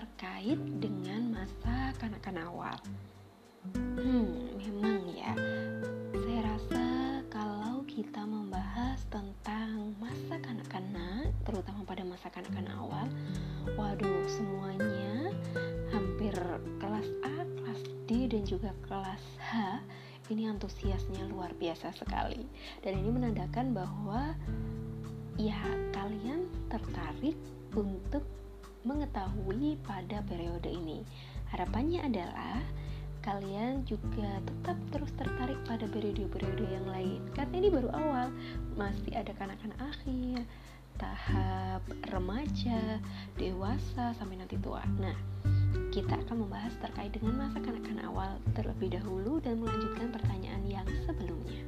terkait dengan masa kanak-kanak awal. Hmm, memang ya. Saya rasa kalau kita membahas tentang masa kanak-kanak, terutama pada masa kanak-kanak awal, waduh, semuanya hampir kelas A, kelas D dan juga kelas H ini antusiasnya luar biasa sekali. Dan ini menandakan bahwa ya kalian tertarik mengetahui pada periode ini. Harapannya adalah kalian juga tetap terus tertarik pada periode-periode yang lain. Karena ini baru awal masih ada kanak-kanak akhir tahap remaja dewasa sampai nanti tua. Nah kita akan membahas terkait dengan masa kanak-kanak awal terlebih dahulu dan melanjutkan pertanyaan yang sebelumnya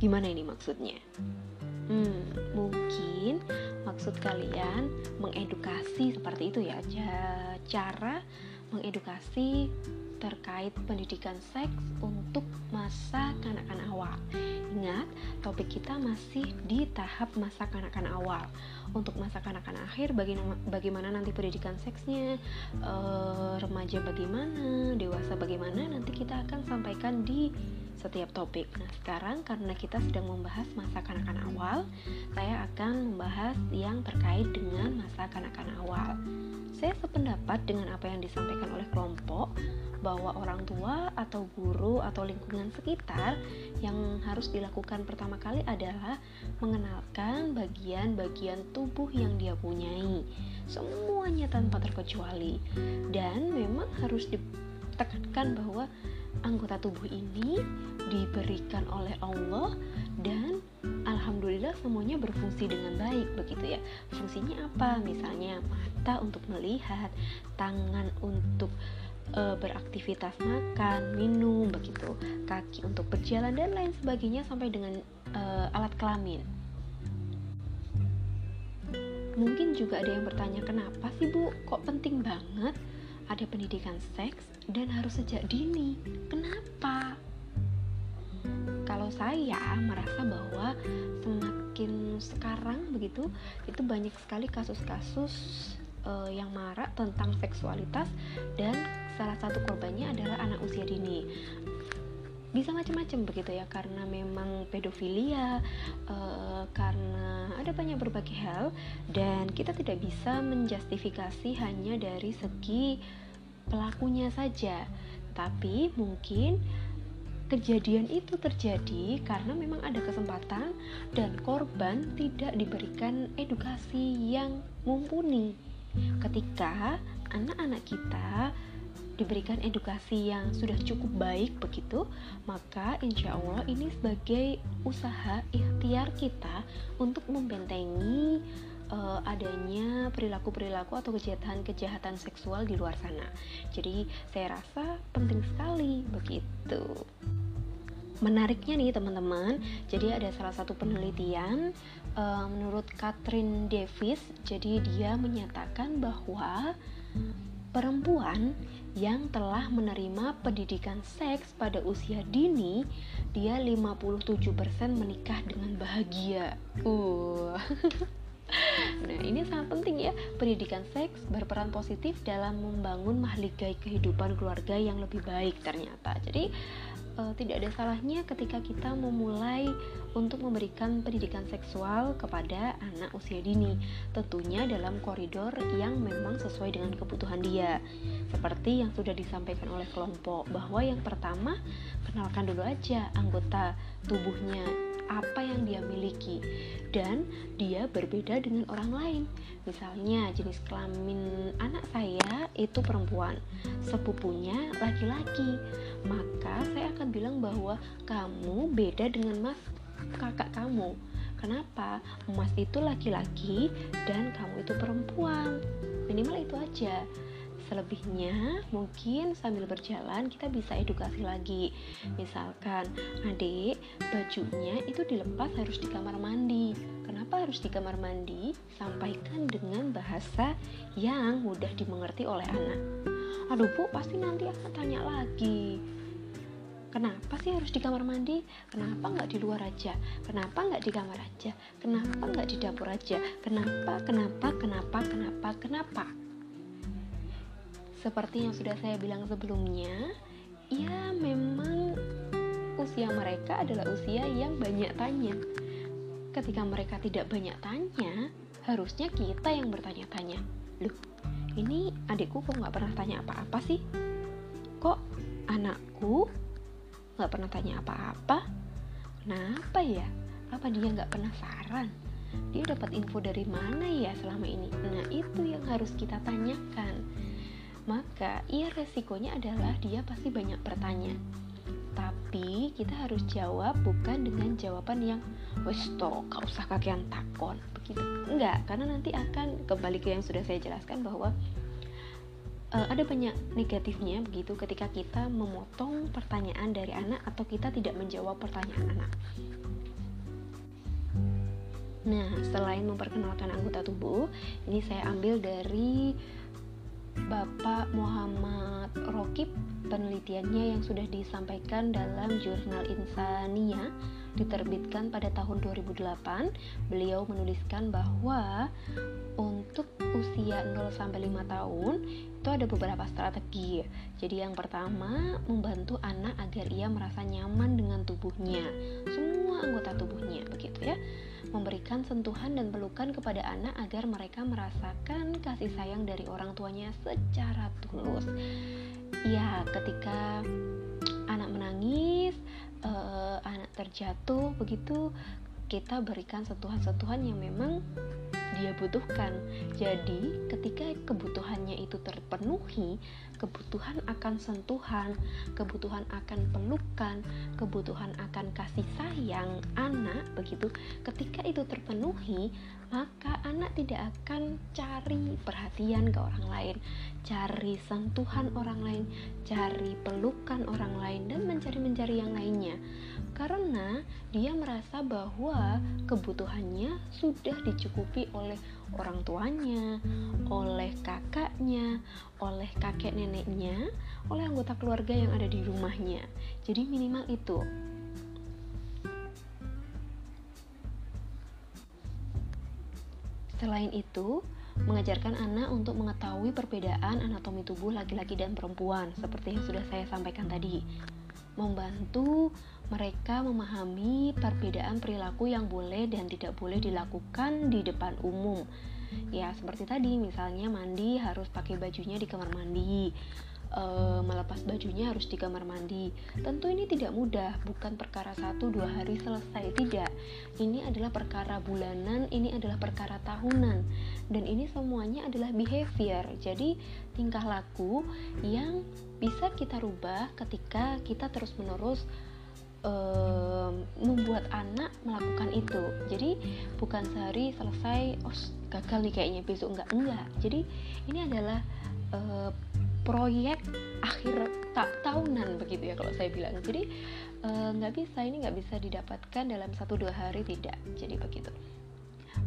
gimana ini maksudnya? Hmm, mungkin maksud kalian mengedukasi seperti itu ya. Cara mengedukasi terkait pendidikan seks untuk masa kanak-kanak awal. Ingat, topik kita masih di tahap masa kanak-kanak awal. Untuk masa kanak-kanak akhir, bagaimana, nanti pendidikan seksnya, e, remaja bagaimana, dewasa bagaimana, nanti kita akan sampaikan di setiap topik. Nah, sekarang karena kita sedang membahas masa kanak-kanak awal, saya akan membahas yang terkait dengan masa kanak-kanak awal. Saya sependapat dengan apa yang disampaikan oleh kelompok bahwa orang tua atau guru atau lingkungan sekitar yang harus dilakukan pertama kali adalah mengenalkan bagian-bagian tubuh yang dia punyai. Semuanya tanpa terkecuali. Dan memang harus ditekankan bahwa anggota tubuh ini diberikan oleh Allah dan alhamdulillah semuanya berfungsi dengan baik begitu ya. Fungsinya apa? Misalnya mata untuk melihat, tangan untuk e, beraktivitas makan, minum begitu, kaki untuk berjalan dan lain sebagainya sampai dengan e, alat kelamin. Mungkin juga ada yang bertanya kenapa sih Bu kok penting banget ada pendidikan seks dan harus sejak dini. Kenapa? Kalau saya merasa bahwa semakin sekarang begitu itu banyak sekali kasus-kasus uh, yang marak tentang seksualitas dan salah satu korbannya adalah anak usia dini bisa macam-macam begitu ya karena memang pedofilia uh, karena ada banyak berbagai hal dan kita tidak bisa menjustifikasi hanya dari segi pelakunya saja. Tapi mungkin kejadian itu terjadi karena memang ada kesempatan dan korban tidak diberikan edukasi yang mumpuni. Ketika anak-anak kita diberikan edukasi yang sudah cukup baik begitu, maka insya Allah ini sebagai usaha ikhtiar kita untuk membentengi uh, adanya perilaku-perilaku atau kejahatan-kejahatan seksual di luar sana. Jadi saya rasa penting sekali begitu. Menariknya nih teman-teman, jadi ada salah satu penelitian uh, menurut Catherine Davis, jadi dia menyatakan bahwa perempuan yang telah menerima pendidikan seks pada usia dini, dia 57% menikah dengan bahagia. Uh. Nah, ini sangat penting ya. Pendidikan seks berperan positif dalam membangun mahligai kehidupan keluarga yang lebih baik ternyata. Jadi, uh, tidak ada salahnya ketika kita memulai untuk memberikan pendidikan seksual kepada anak usia dini, tentunya dalam koridor yang memang sesuai dengan kebutuhan dia. Seperti yang sudah disampaikan oleh kelompok, bahwa yang pertama kenalkan dulu aja anggota tubuhnya apa yang dia miliki dan dia berbeda dengan orang lain. Misalnya jenis kelamin anak saya itu perempuan, sepupunya laki-laki. Maka saya akan bilang bahwa kamu beda dengan mas kakak kamu. Kenapa? Mas itu laki-laki dan kamu itu perempuan. Minimal itu aja selebihnya mungkin sambil berjalan kita bisa edukasi lagi misalkan adik bajunya itu dilepas harus di kamar mandi kenapa harus di kamar mandi sampaikan dengan bahasa yang mudah dimengerti oleh anak aduh bu pasti nanti akan tanya lagi Kenapa sih harus di kamar mandi? Kenapa nggak di luar aja? Kenapa nggak di kamar aja? Kenapa nggak di dapur aja? Kenapa? Kenapa? Kenapa? Kenapa? Kenapa? Seperti yang sudah saya bilang sebelumnya, ya memang usia mereka adalah usia yang banyak tanya. Ketika mereka tidak banyak tanya, harusnya kita yang bertanya-tanya. Loh, ini adikku kok nggak pernah tanya apa-apa sih? Kok anakku nggak pernah tanya apa-apa? Kenapa ya? Apa dia nggak penasaran? Dia dapat info dari mana ya selama ini? Nah, itu yang harus kita tanyakan maka ia resikonya adalah dia pasti banyak bertanya tapi kita harus jawab bukan dengan jawaban yang wes to gak usah kakean takon begitu enggak karena nanti akan kembali ke yang sudah saya jelaskan bahwa uh, ada banyak negatifnya begitu ketika kita memotong pertanyaan dari anak atau kita tidak menjawab pertanyaan anak. Nah, selain memperkenalkan anggota tubuh, ini saya ambil dari Bapak Muhammad Rokib penelitiannya yang sudah disampaikan dalam jurnal Insania diterbitkan pada tahun 2008 beliau menuliskan bahwa untuk usia 0 sampai 5 tahun itu ada beberapa strategi. Jadi yang pertama membantu anak agar ia merasa nyaman dengan tubuhnya, semua anggota tubuhnya begitu ya memberikan sentuhan dan pelukan kepada anak agar mereka merasakan kasih sayang dari orang tuanya secara tulus. Ya, ketika anak menangis, uh, anak terjatuh, begitu kita berikan sentuhan-sentuhan yang memang dia butuhkan. Jadi, ketika kebutuhannya itu terpenuhi, kebutuhan akan sentuhan, kebutuhan akan pelukan, kebutuhan akan kasih sayang anak begitu. Ketika itu terpenuhi, maka anak tidak akan cari perhatian ke orang lain, cari sentuhan orang lain, cari pelukan orang lain dan mencari-mencari yang lainnya. Karena dia merasa bahwa kebutuhannya sudah dicukupi oleh orang tuanya, oleh kakaknya, oleh kakek neneknya, oleh anggota keluarga yang ada di rumahnya. Jadi minimal itu. Selain itu, mengajarkan anak untuk mengetahui perbedaan anatomi tubuh laki-laki dan perempuan, seperti yang sudah saya sampaikan tadi. Membantu mereka memahami perbedaan perilaku yang boleh dan tidak boleh dilakukan di depan umum. Ya, seperti tadi, misalnya mandi harus pakai bajunya di kamar mandi, e, melepas bajunya harus di kamar mandi. Tentu ini tidak mudah, bukan perkara satu dua hari selesai, tidak. Ini adalah perkara bulanan, ini adalah perkara tahunan, dan ini semuanya adalah behavior. Jadi tingkah laku yang bisa kita rubah ketika kita terus-menerus um, membuat anak melakukan itu. Jadi bukan sehari selesai oh gagal nih kayaknya besok enggak. Enggak. Jadi ini adalah uh, proyek akhir tak tahunan begitu ya kalau saya bilang. Jadi nggak uh, bisa ini nggak bisa didapatkan dalam satu dua hari tidak. Jadi begitu.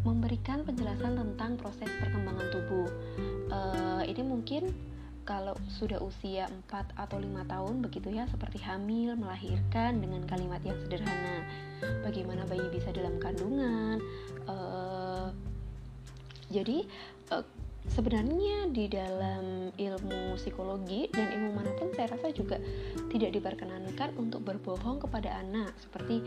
Memberikan penjelasan tentang proses perkembangan tubuh. Uh, ini mungkin kalau sudah usia 4 atau 5 tahun begitu ya seperti hamil, melahirkan dengan kalimat yang sederhana. Bagaimana bayi bisa dalam kandungan. Uh, jadi uh, sebenarnya di dalam ilmu psikologi dan ilmu mana pun saya rasa juga tidak diperkenankan untuk berbohong kepada anak seperti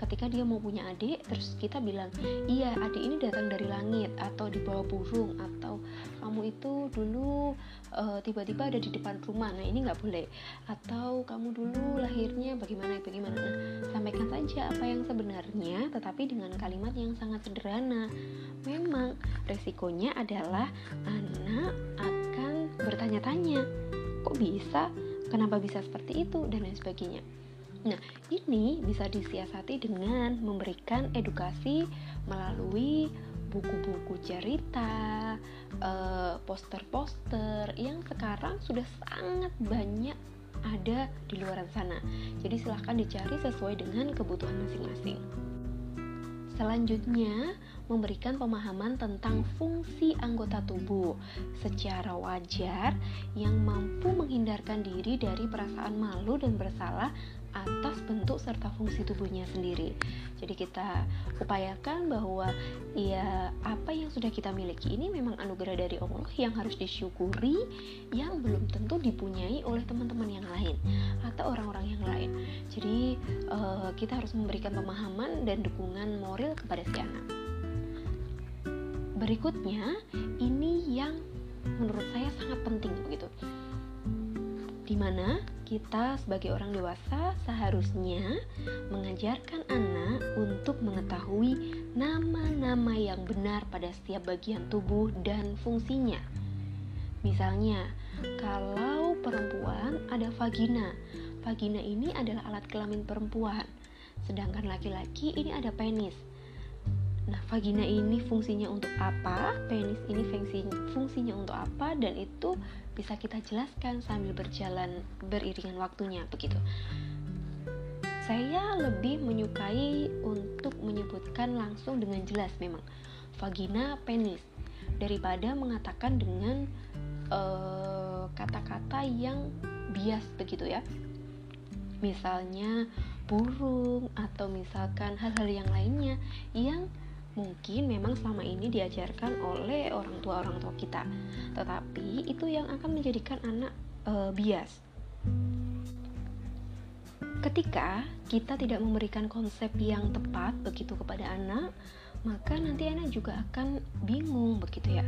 ketika dia mau punya adik terus kita bilang iya adik ini datang dari langit atau di bawah burung atau kamu itu dulu eh, tiba-tiba ada di depan rumah. Nah ini nggak boleh. Atau kamu dulu lahirnya bagaimana bagaimana. Nah sampaikan saja apa yang sebenarnya tetapi dengan kalimat yang sangat sederhana. Memang resikonya adalah anak akan bertanya-tanya kok bisa? Kenapa bisa seperti itu? dan lain sebagainya Nah, ini bisa disiasati dengan memberikan edukasi melalui buku-buku cerita, eh, poster-poster yang sekarang sudah sangat banyak ada di luar sana. Jadi silahkan dicari sesuai dengan kebutuhan masing-masing. Selanjutnya, memberikan pemahaman tentang fungsi anggota tubuh secara wajar yang mampu menghindarkan diri dari perasaan malu dan bersalah atas bentuk serta fungsi tubuhnya sendiri. Jadi kita upayakan bahwa ya apa yang sudah kita miliki ini memang anugerah dari Allah yang harus disyukuri yang belum tentu dipunyai oleh teman-teman yang lain atau orang-orang yang lain. Jadi uh, kita harus memberikan pemahaman dan dukungan moral kepada si anak. Berikutnya ini yang menurut saya sangat penting begitu. Di mana kita sebagai orang dewasa seharusnya mengajarkan anak untuk mengetahui nama-nama yang benar pada setiap bagian tubuh dan fungsinya. Misalnya, kalau perempuan ada vagina, vagina ini adalah alat kelamin perempuan, sedangkan laki-laki ini ada penis. Nah, vagina ini fungsinya untuk apa? Penis ini fungsinya untuk apa? Dan itu bisa kita jelaskan sambil berjalan beriringan waktunya begitu. Saya lebih menyukai untuk menyebutkan langsung dengan jelas memang vagina penis daripada mengatakan dengan eh, kata-kata uh, yang bias begitu ya. Misalnya burung atau misalkan hal-hal yang lainnya yang mungkin memang selama ini diajarkan oleh orang tua orang tua kita. Tetapi itu yang akan menjadikan anak e, bias. Ketika kita tidak memberikan konsep yang tepat begitu kepada anak maka nanti anak juga akan bingung begitu ya.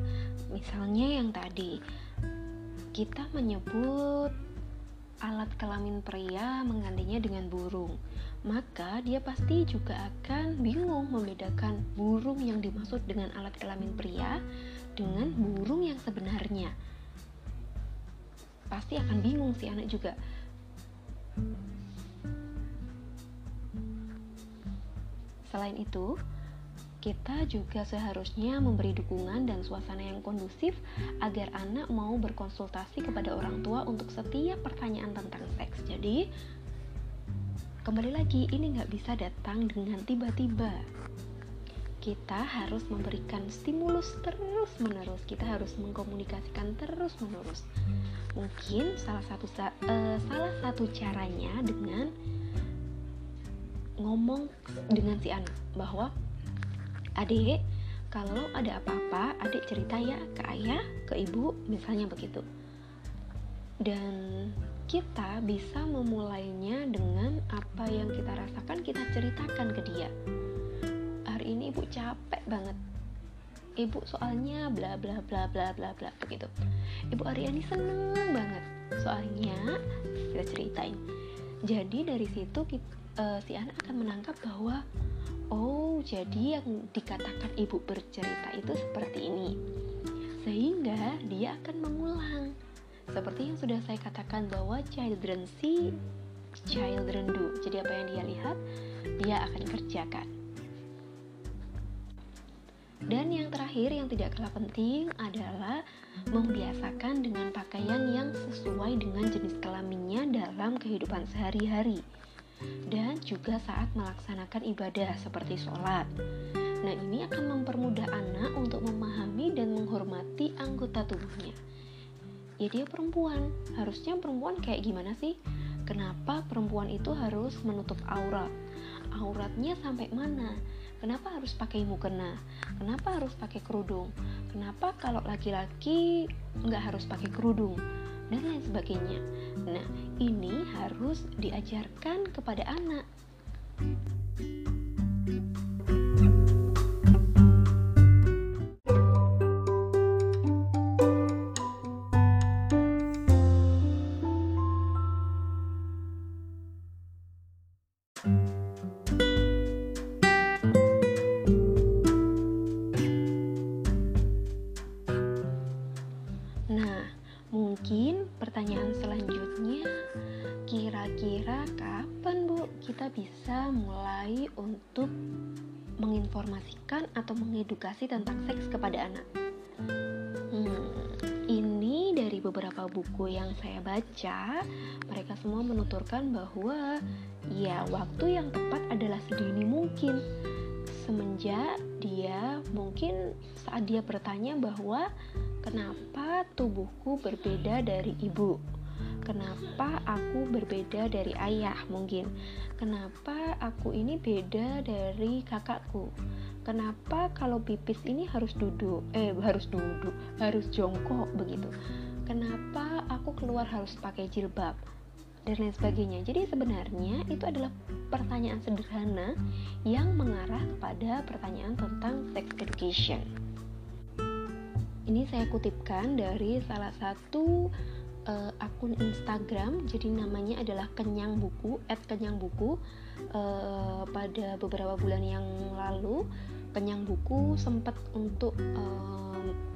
Misalnya yang tadi kita menyebut alat kelamin pria menggantinya dengan burung maka dia pasti juga akan bingung membedakan burung yang dimaksud dengan alat kelamin pria dengan burung yang sebenarnya. Pasti akan bingung si anak juga. Selain itu, kita juga seharusnya memberi dukungan dan suasana yang kondusif agar anak mau berkonsultasi kepada orang tua untuk setiap pertanyaan tentang seks. Jadi, kembali lagi ini nggak bisa datang dengan tiba-tiba. Kita harus memberikan stimulus terus menerus. Kita harus mengkomunikasikan terus menerus. Mungkin salah satu uh, salah satu caranya dengan ngomong dengan si anak bahwa adik kalau ada apa-apa adik cerita ya ke ayah ke ibu misalnya begitu. Dan kita bisa memulainya dengan apa yang kita rasakan kita ceritakan ke dia. Hari ini ibu capek banget. Ibu soalnya bla bla bla bla bla bla begitu ibu Aryani seneng banget. Soalnya kita ceritain. Jadi dari situ kita, uh, eh, si anak akan menangkap bahwa oh jadi yang dikatakan ibu bercerita itu seperti ini. Sehingga dia akan mengulang seperti yang sudah saya katakan bahwa children see, children do. Jadi apa yang dia lihat, dia akan kerjakan. Dan yang terakhir yang tidak kalah penting adalah membiasakan dengan pakaian yang sesuai dengan jenis kelaminnya dalam kehidupan sehari-hari dan juga saat melaksanakan ibadah seperti sholat. Nah, ini akan mempermudah anak untuk memahami dan menghormati anggota tubuhnya ya dia perempuan. Harusnya perempuan kayak gimana sih? Kenapa perempuan itu harus menutup aurat auratnya sampai mana? Kenapa harus pakai mukena? Kenapa harus pakai kerudung? Kenapa kalau laki-laki nggak harus pakai kerudung? Dan lain sebagainya. Nah ini harus diajarkan kepada anak buku yang saya baca, mereka semua menuturkan bahwa ya waktu yang tepat adalah sedini mungkin. Semenjak dia mungkin saat dia bertanya bahwa kenapa tubuhku berbeda dari ibu? Kenapa aku berbeda dari ayah mungkin? Kenapa aku ini beda dari kakakku? Kenapa kalau pipis ini harus duduk? Eh, harus duduk, harus jongkok begitu. Kenapa aku keluar harus pakai jilbab? Dan lain sebagainya. Jadi sebenarnya itu adalah pertanyaan sederhana yang mengarah kepada pertanyaan tentang sex education. Ini saya kutipkan dari salah satu uh, akun Instagram jadi namanya adalah Kenyang Buku @kenyang buku uh, pada beberapa bulan yang lalu Kenyang Buku sempat untuk uh,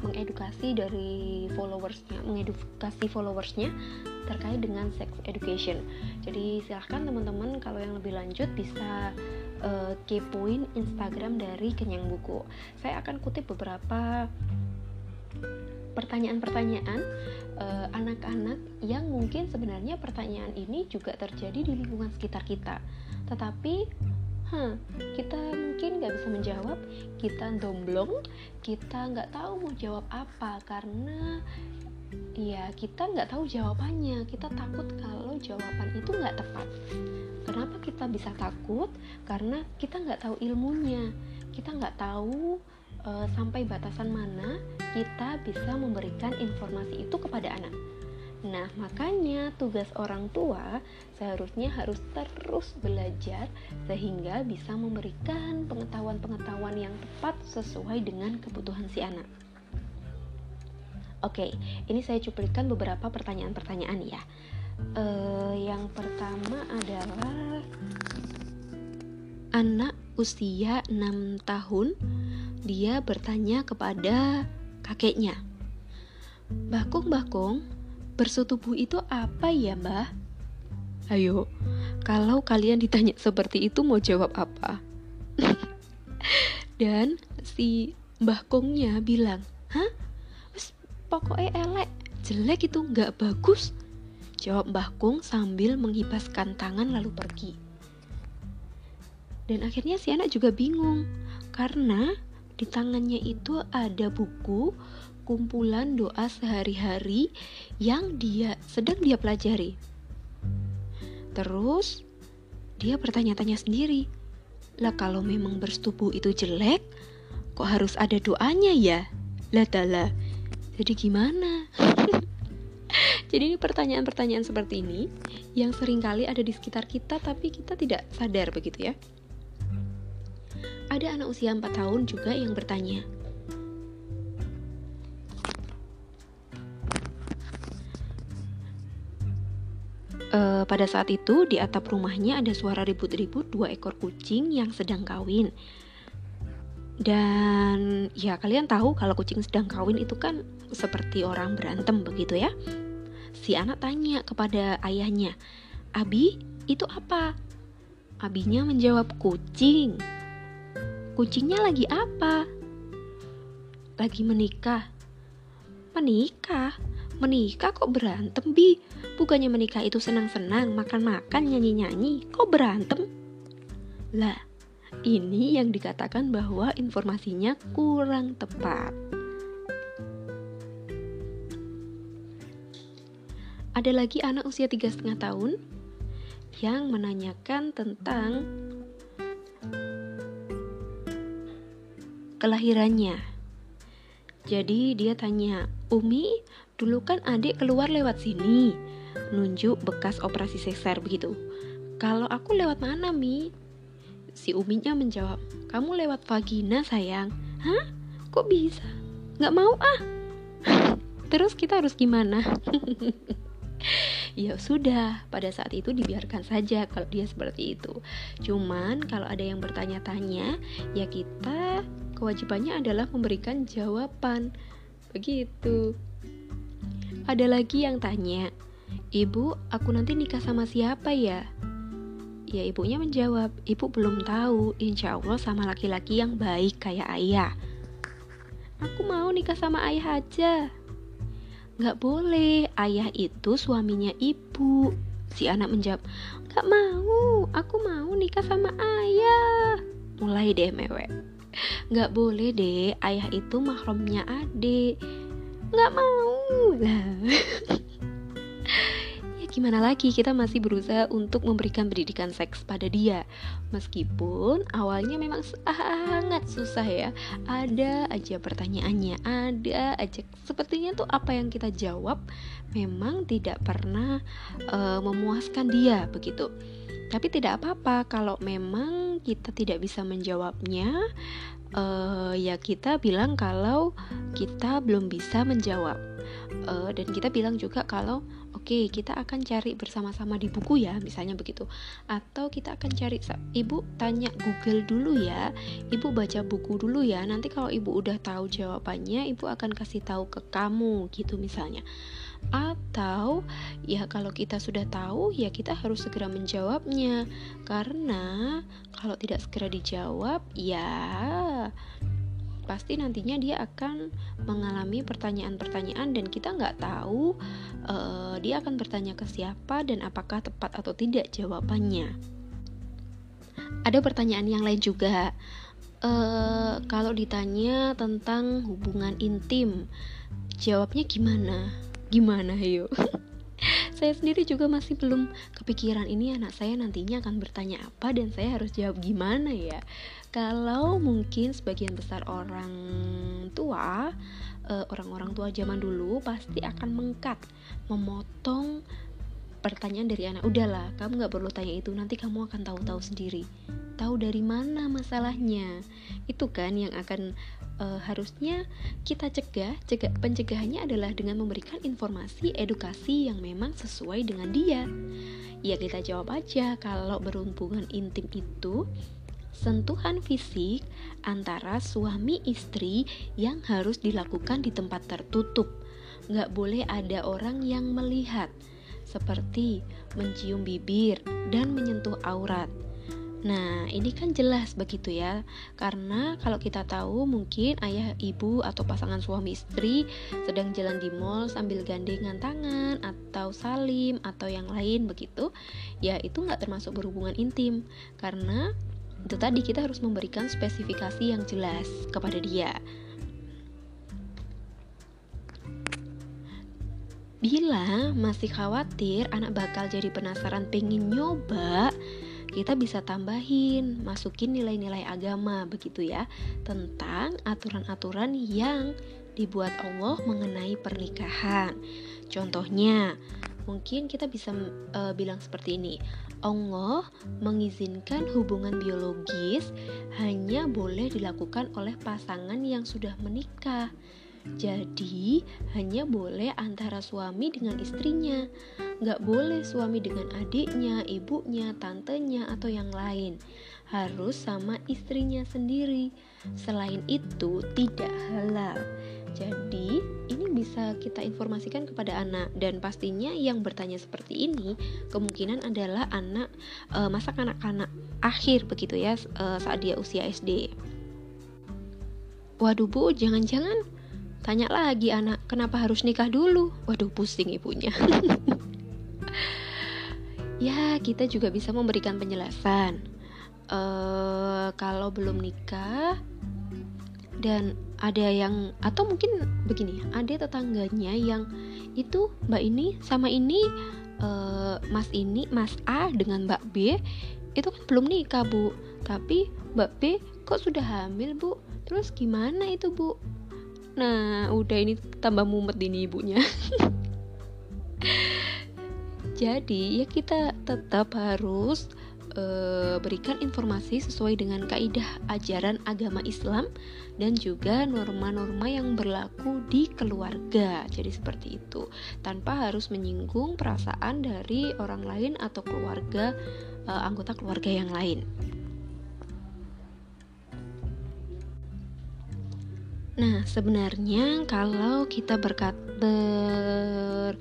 mengedukasi dari followersnya mengedukasi followersnya terkait dengan sex education. Jadi silahkan teman-teman kalau yang lebih lanjut bisa uh, kepoin Instagram dari Kenyang Buku. Saya akan kutip beberapa pertanyaan-pertanyaan uh, anak-anak yang mungkin sebenarnya pertanyaan ini juga terjadi di lingkungan sekitar kita. Tetapi huh, kita mungkin nggak bisa menjawab kita domblong kita nggak tahu mau jawab apa karena ya kita nggak tahu jawabannya. Kita takut kalau jawaban itu nggak tepat. Kenapa kita bisa takut? Karena kita nggak tahu ilmunya. Kita nggak tahu uh, sampai batasan mana kita bisa memberikan informasi itu kepada anak Nah, makanya tugas orang tua seharusnya harus terus belajar sehingga bisa memberikan pengetahuan-pengetahuan yang tepat sesuai dengan kebutuhan si anak. Oke, ini saya cuplikan beberapa pertanyaan-pertanyaan ya. Uh, yang pertama adalah anak usia 6 tahun dia bertanya kepada kakeknya. Bakung, bakung, Bersetubuh itu apa ya, Mbah? Ayo, kalau kalian ditanya seperti itu mau jawab apa? Dan si Mbah Kongnya bilang, Hah? pokoknya elek, jelek itu nggak bagus. Jawab Mbah Kong sambil menghibaskan tangan lalu pergi. Dan akhirnya si anak juga bingung, karena di tangannya itu ada buku kumpulan doa sehari-hari yang dia sedang dia pelajari. Terus dia bertanya-tanya sendiri, lah kalau memang bersetubuh itu jelek, kok harus ada doanya ya? Lah tala, jadi gimana? jadi ini pertanyaan-pertanyaan seperti ini yang sering kali ada di sekitar kita tapi kita tidak sadar begitu ya. Ada anak usia 4 tahun juga yang bertanya, E, pada saat itu di atap rumahnya ada suara ribut-ribut dua ekor kucing yang sedang kawin. Dan ya kalian tahu kalau kucing sedang kawin itu kan seperti orang berantem begitu ya. Si anak tanya kepada ayahnya, "Abi, itu apa?" Abinya menjawab, "Kucing." Kucingnya lagi apa? Lagi menikah. Menikah? Menikah kok berantem, Bi? Bukannya menikah itu senang-senang, makan-makan, nyanyi-nyanyi, kok berantem? Lah, ini yang dikatakan bahwa informasinya kurang tepat. Ada lagi anak usia tiga setengah tahun yang menanyakan tentang kelahirannya. Jadi dia tanya, Umi, dulu kan adik keluar lewat sini nunjuk bekas operasi sesar begitu. Kalau aku lewat mana, Mi? Si Uminya menjawab, kamu lewat vagina sayang. Hah? Kok bisa? Gak mau ah. Terus kita harus gimana? ya sudah pada saat itu dibiarkan saja kalau dia seperti itu cuman kalau ada yang bertanya-tanya ya kita kewajibannya adalah memberikan jawaban begitu ada lagi yang tanya ibu aku nanti nikah sama siapa ya Ya ibunya menjawab, ibu belum tahu, insya Allah sama laki-laki yang baik kayak ayah. Aku mau nikah sama ayah aja. Gak boleh, ayah itu suaminya ibu. Si anak menjawab, gak mau, aku mau nikah sama ayah. Mulai deh mewek. Gak boleh deh, ayah itu mahrumnya adik. Gak mau. Lah. gimana lagi? Kita masih berusaha untuk memberikan pendidikan seks pada dia. Meskipun awalnya memang sangat susah ya. Ada aja pertanyaannya ada aja. Sepertinya tuh apa yang kita jawab memang tidak pernah uh, memuaskan dia begitu. Tapi tidak apa-apa kalau memang kita tidak bisa menjawabnya uh, ya kita bilang kalau kita belum bisa menjawab uh, dan kita bilang juga kalau Oke, kita akan cari bersama-sama di buku ya, misalnya begitu. Atau kita akan cari Ibu tanya Google dulu ya. Ibu baca buku dulu ya. Nanti kalau Ibu udah tahu jawabannya, Ibu akan kasih tahu ke kamu gitu misalnya. Atau ya kalau kita sudah tahu ya kita harus segera menjawabnya. Karena kalau tidak segera dijawab ya pasti nantinya dia akan mengalami pertanyaan-pertanyaan dan kita nggak tahu uh, dia akan bertanya ke siapa dan apakah tepat atau tidak jawabannya. Ada pertanyaan yang lain juga. Uh, kalau ditanya tentang hubungan intim, jawabnya gimana? Gimana, yuk? saya sendiri juga masih belum kepikiran ini anak saya nantinya akan bertanya apa dan saya harus jawab gimana ya. Kalau mungkin sebagian besar orang tua eh, orang-orang tua zaman dulu pasti akan mengkat memotong pertanyaan dari anak udahlah kamu nggak perlu tanya itu nanti kamu akan tahu-tahu sendiri. Tahu dari mana masalahnya? Itu kan yang akan uh, harusnya kita cegah cegah pencegahannya adalah dengan memberikan informasi edukasi yang memang sesuai dengan dia ya kita jawab aja kalau berhubungan intim itu sentuhan fisik antara suami istri yang harus dilakukan di tempat tertutup. Nggak boleh ada orang yang melihat, seperti mencium bibir dan menyentuh aurat. Nah, ini kan jelas begitu ya. Karena kalau kita tahu mungkin ayah, ibu atau pasangan suami istri sedang jalan di mall sambil gandengan tangan atau salim atau yang lain begitu, ya itu nggak termasuk berhubungan intim. Karena itu tadi kita harus memberikan spesifikasi yang jelas kepada dia. Bila masih khawatir anak bakal jadi penasaran pengen nyoba, kita bisa tambahin, masukin nilai-nilai agama begitu ya, tentang aturan-aturan yang dibuat Allah mengenai pernikahan. Contohnya, mungkin kita bisa uh, bilang seperti ini. Allah mengizinkan hubungan biologis hanya boleh dilakukan oleh pasangan yang sudah menikah. Jadi, hanya boleh antara suami dengan istrinya. Nggak boleh suami dengan adiknya, ibunya, tantenya, atau yang lain. Harus sama istrinya sendiri. Selain itu, tidak halal. Jadi, ini bisa kita informasikan kepada anak dan pastinya yang bertanya seperti ini kemungkinan adalah anak e, masa kanak-kanak akhir begitu ya e, saat dia usia SD. Waduh Bu, jangan-jangan tanya lagi anak, kenapa harus nikah dulu? Waduh, pusing ibunya. ya, kita juga bisa memberikan penjelasan. E, kalau belum nikah dan ada yang atau mungkin begini ada tetangganya yang itu mbak ini sama ini uh, mas ini mas A dengan mbak B itu kan belum nikah bu tapi mbak B kok sudah hamil bu terus gimana itu bu nah udah ini tambah mumet ini ibunya jadi ya kita tetap harus e, berikan informasi sesuai dengan kaidah ajaran agama Islam dan juga norma-norma yang berlaku di keluarga. Jadi seperti itu, tanpa harus menyinggung perasaan dari orang lain atau keluarga e, anggota keluarga yang lain. Nah, sebenarnya kalau kita berkat ber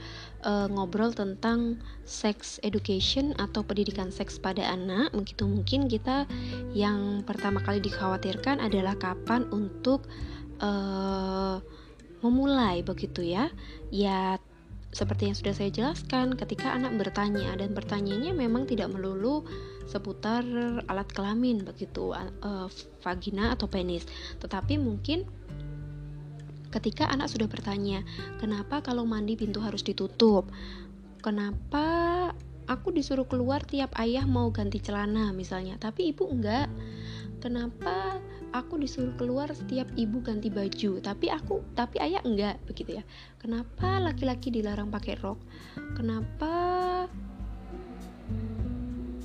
uh, ngobrol tentang sex education atau pendidikan seks pada anak, begitu mungkin kita yang pertama kali dikhawatirkan adalah kapan untuk uh, memulai begitu ya. Ya seperti yang sudah saya jelaskan, ketika anak bertanya dan pertanyaannya memang tidak melulu seputar alat kelamin begitu, uh, vagina atau penis, tetapi mungkin ketika anak sudah bertanya, "Kenapa kalau mandi pintu harus ditutup? Kenapa aku disuruh keluar tiap ayah mau ganti celana misalnya, tapi ibu enggak? Kenapa aku disuruh keluar setiap ibu ganti baju, tapi aku tapi ayah enggak?" begitu ya. Kenapa laki-laki dilarang pakai rok? Kenapa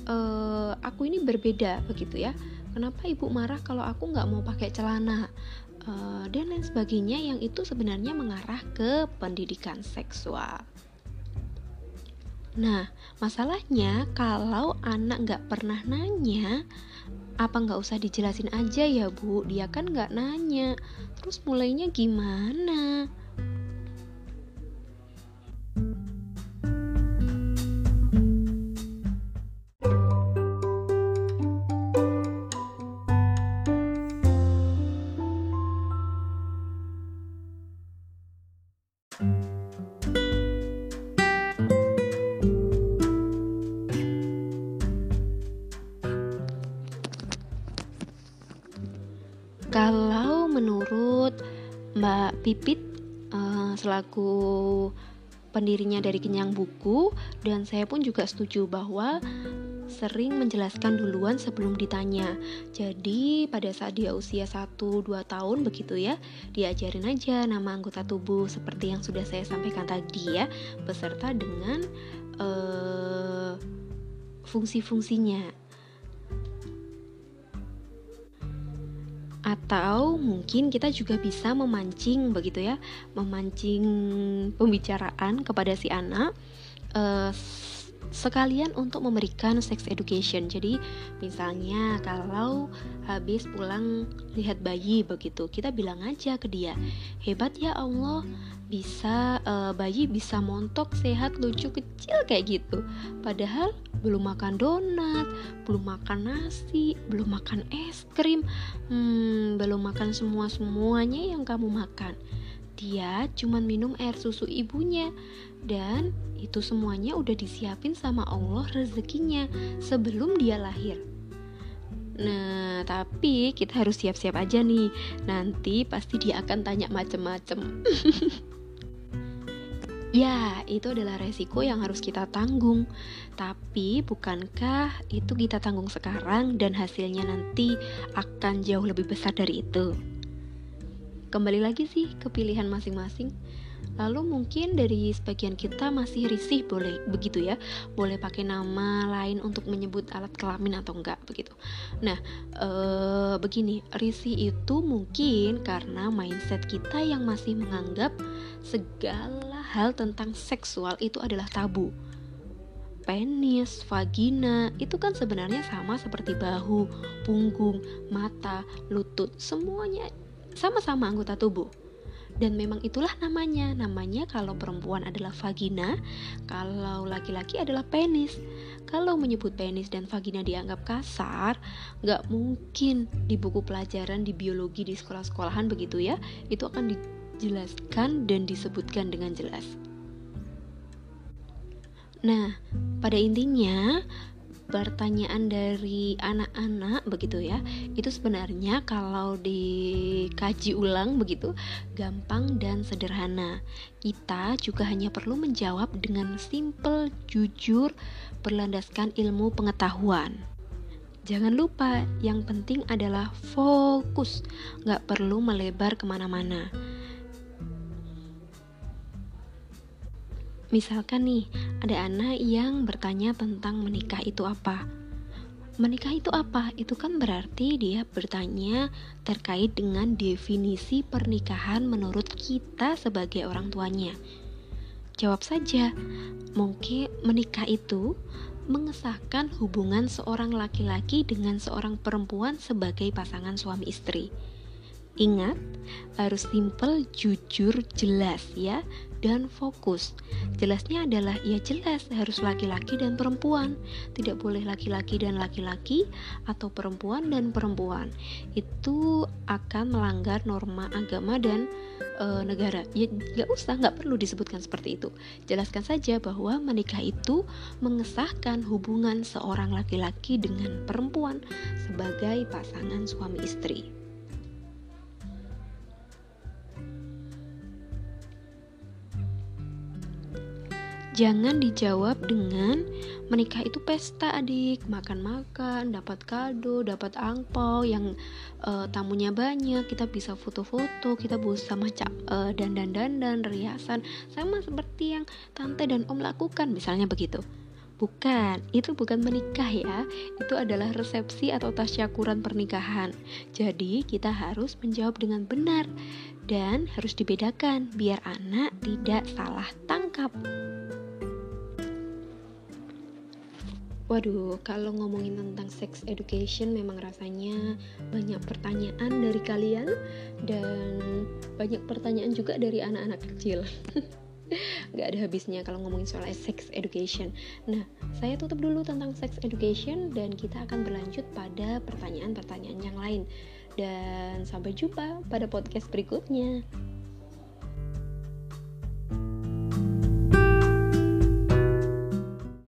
uh, aku ini berbeda begitu ya? Kenapa ibu marah kalau aku nggak mau pakai celana? Uh, dan lain sebagainya yang itu sebenarnya mengarah ke pendidikan seksual. Nah, masalahnya kalau anak nggak pernah nanya, apa nggak usah dijelasin aja ya bu? Dia kan nggak nanya. Terus mulainya gimana? Kalau menurut Mbak Pipit uh, selaku pendirinya dari Kenyang Buku dan saya pun juga setuju bahwa sering menjelaskan duluan sebelum ditanya. Jadi pada saat dia usia 1-2 tahun begitu ya, diajarin aja nama anggota tubuh seperti yang sudah saya sampaikan tadi ya, beserta dengan uh, fungsi-fungsinya. Atau mungkin kita juga bisa memancing begitu ya memancing pembicaraan kepada si anak uh, sekalian untuk memberikan sex education. Jadi misalnya kalau habis pulang lihat bayi begitu kita bilang aja ke dia hebat ya Allah bisa uh, bayi bisa montok sehat lucu kecil kayak gitu padahal belum makan donat belum makan nasi belum makan es krim hmm, belum makan semua semuanya yang kamu makan dia cuma minum air susu ibunya dan itu semuanya udah disiapin sama Allah rezekinya sebelum dia lahir Nah, tapi kita harus siap-siap aja nih. Nanti pasti dia akan tanya macem-macem. Ya, itu adalah resiko yang harus kita tanggung. Tapi, bukankah itu kita tanggung sekarang dan hasilnya nanti akan jauh lebih besar dari itu? Kembali lagi sih ke pilihan masing-masing. Lalu mungkin dari sebagian kita masih risih boleh begitu ya, boleh pakai nama lain untuk menyebut alat kelamin atau enggak begitu. Nah, ee, begini, risih itu mungkin karena mindset kita yang masih menganggap segala hal tentang seksual itu adalah tabu. Penis, vagina, itu kan sebenarnya sama seperti bahu, punggung, mata, lutut, semuanya sama-sama anggota tubuh dan memang itulah namanya. Namanya kalau perempuan adalah vagina kalau laki-laki adalah penis. Kalau menyebut penis dan vagina dianggap kasar nggak mungkin di buku pelajaran di biologi di sekolah-sekolahan begitu ya itu akan dijelaskan dan disebutkan dengan jelas. Nah, pada intinya pertanyaan dari anak-anak begitu ya. Itu sebenarnya kalau dikaji ulang begitu gampang dan sederhana. Kita juga hanya perlu menjawab dengan simple jujur berlandaskan ilmu pengetahuan. Jangan lupa, yang penting adalah fokus, nggak perlu melebar ke mana-mana. Misalkan nih, ada anak yang bertanya tentang menikah itu apa. Menikah itu apa? Itu kan berarti dia bertanya terkait dengan definisi pernikahan menurut kita sebagai orang tuanya. Jawab saja, mungkin menikah itu mengesahkan hubungan seorang laki-laki dengan seorang perempuan sebagai pasangan suami istri. Ingat, harus simple, jujur, jelas ya dan fokus. Jelasnya adalah ya jelas harus laki-laki dan perempuan. Tidak boleh laki-laki dan laki-laki atau perempuan dan perempuan. Itu akan melanggar norma agama dan e, negara. Ya nggak usah, nggak perlu disebutkan seperti itu. Jelaskan saja bahwa menikah itu mengesahkan hubungan seorang laki-laki dengan perempuan sebagai pasangan suami istri. Jangan dijawab dengan menikah itu pesta adik, makan-makan, dapat kado, dapat angpau yang uh, tamunya banyak, kita bisa foto-foto, kita bisa macam uh, dandan-dandan, riasan, sama seperti yang tante dan om lakukan, misalnya begitu. Bukan, itu bukan menikah ya. Itu adalah resepsi atau tasyakuran pernikahan. Jadi, kita harus menjawab dengan benar dan harus dibedakan biar anak tidak salah tangkap. Waduh, kalau ngomongin tentang sex education memang rasanya banyak pertanyaan dari kalian dan banyak pertanyaan juga dari anak-anak kecil. Gak ada habisnya kalau ngomongin soal sex education. Nah, saya tutup dulu tentang sex education dan kita akan berlanjut pada pertanyaan-pertanyaan yang lain. Dan sampai jumpa pada podcast berikutnya.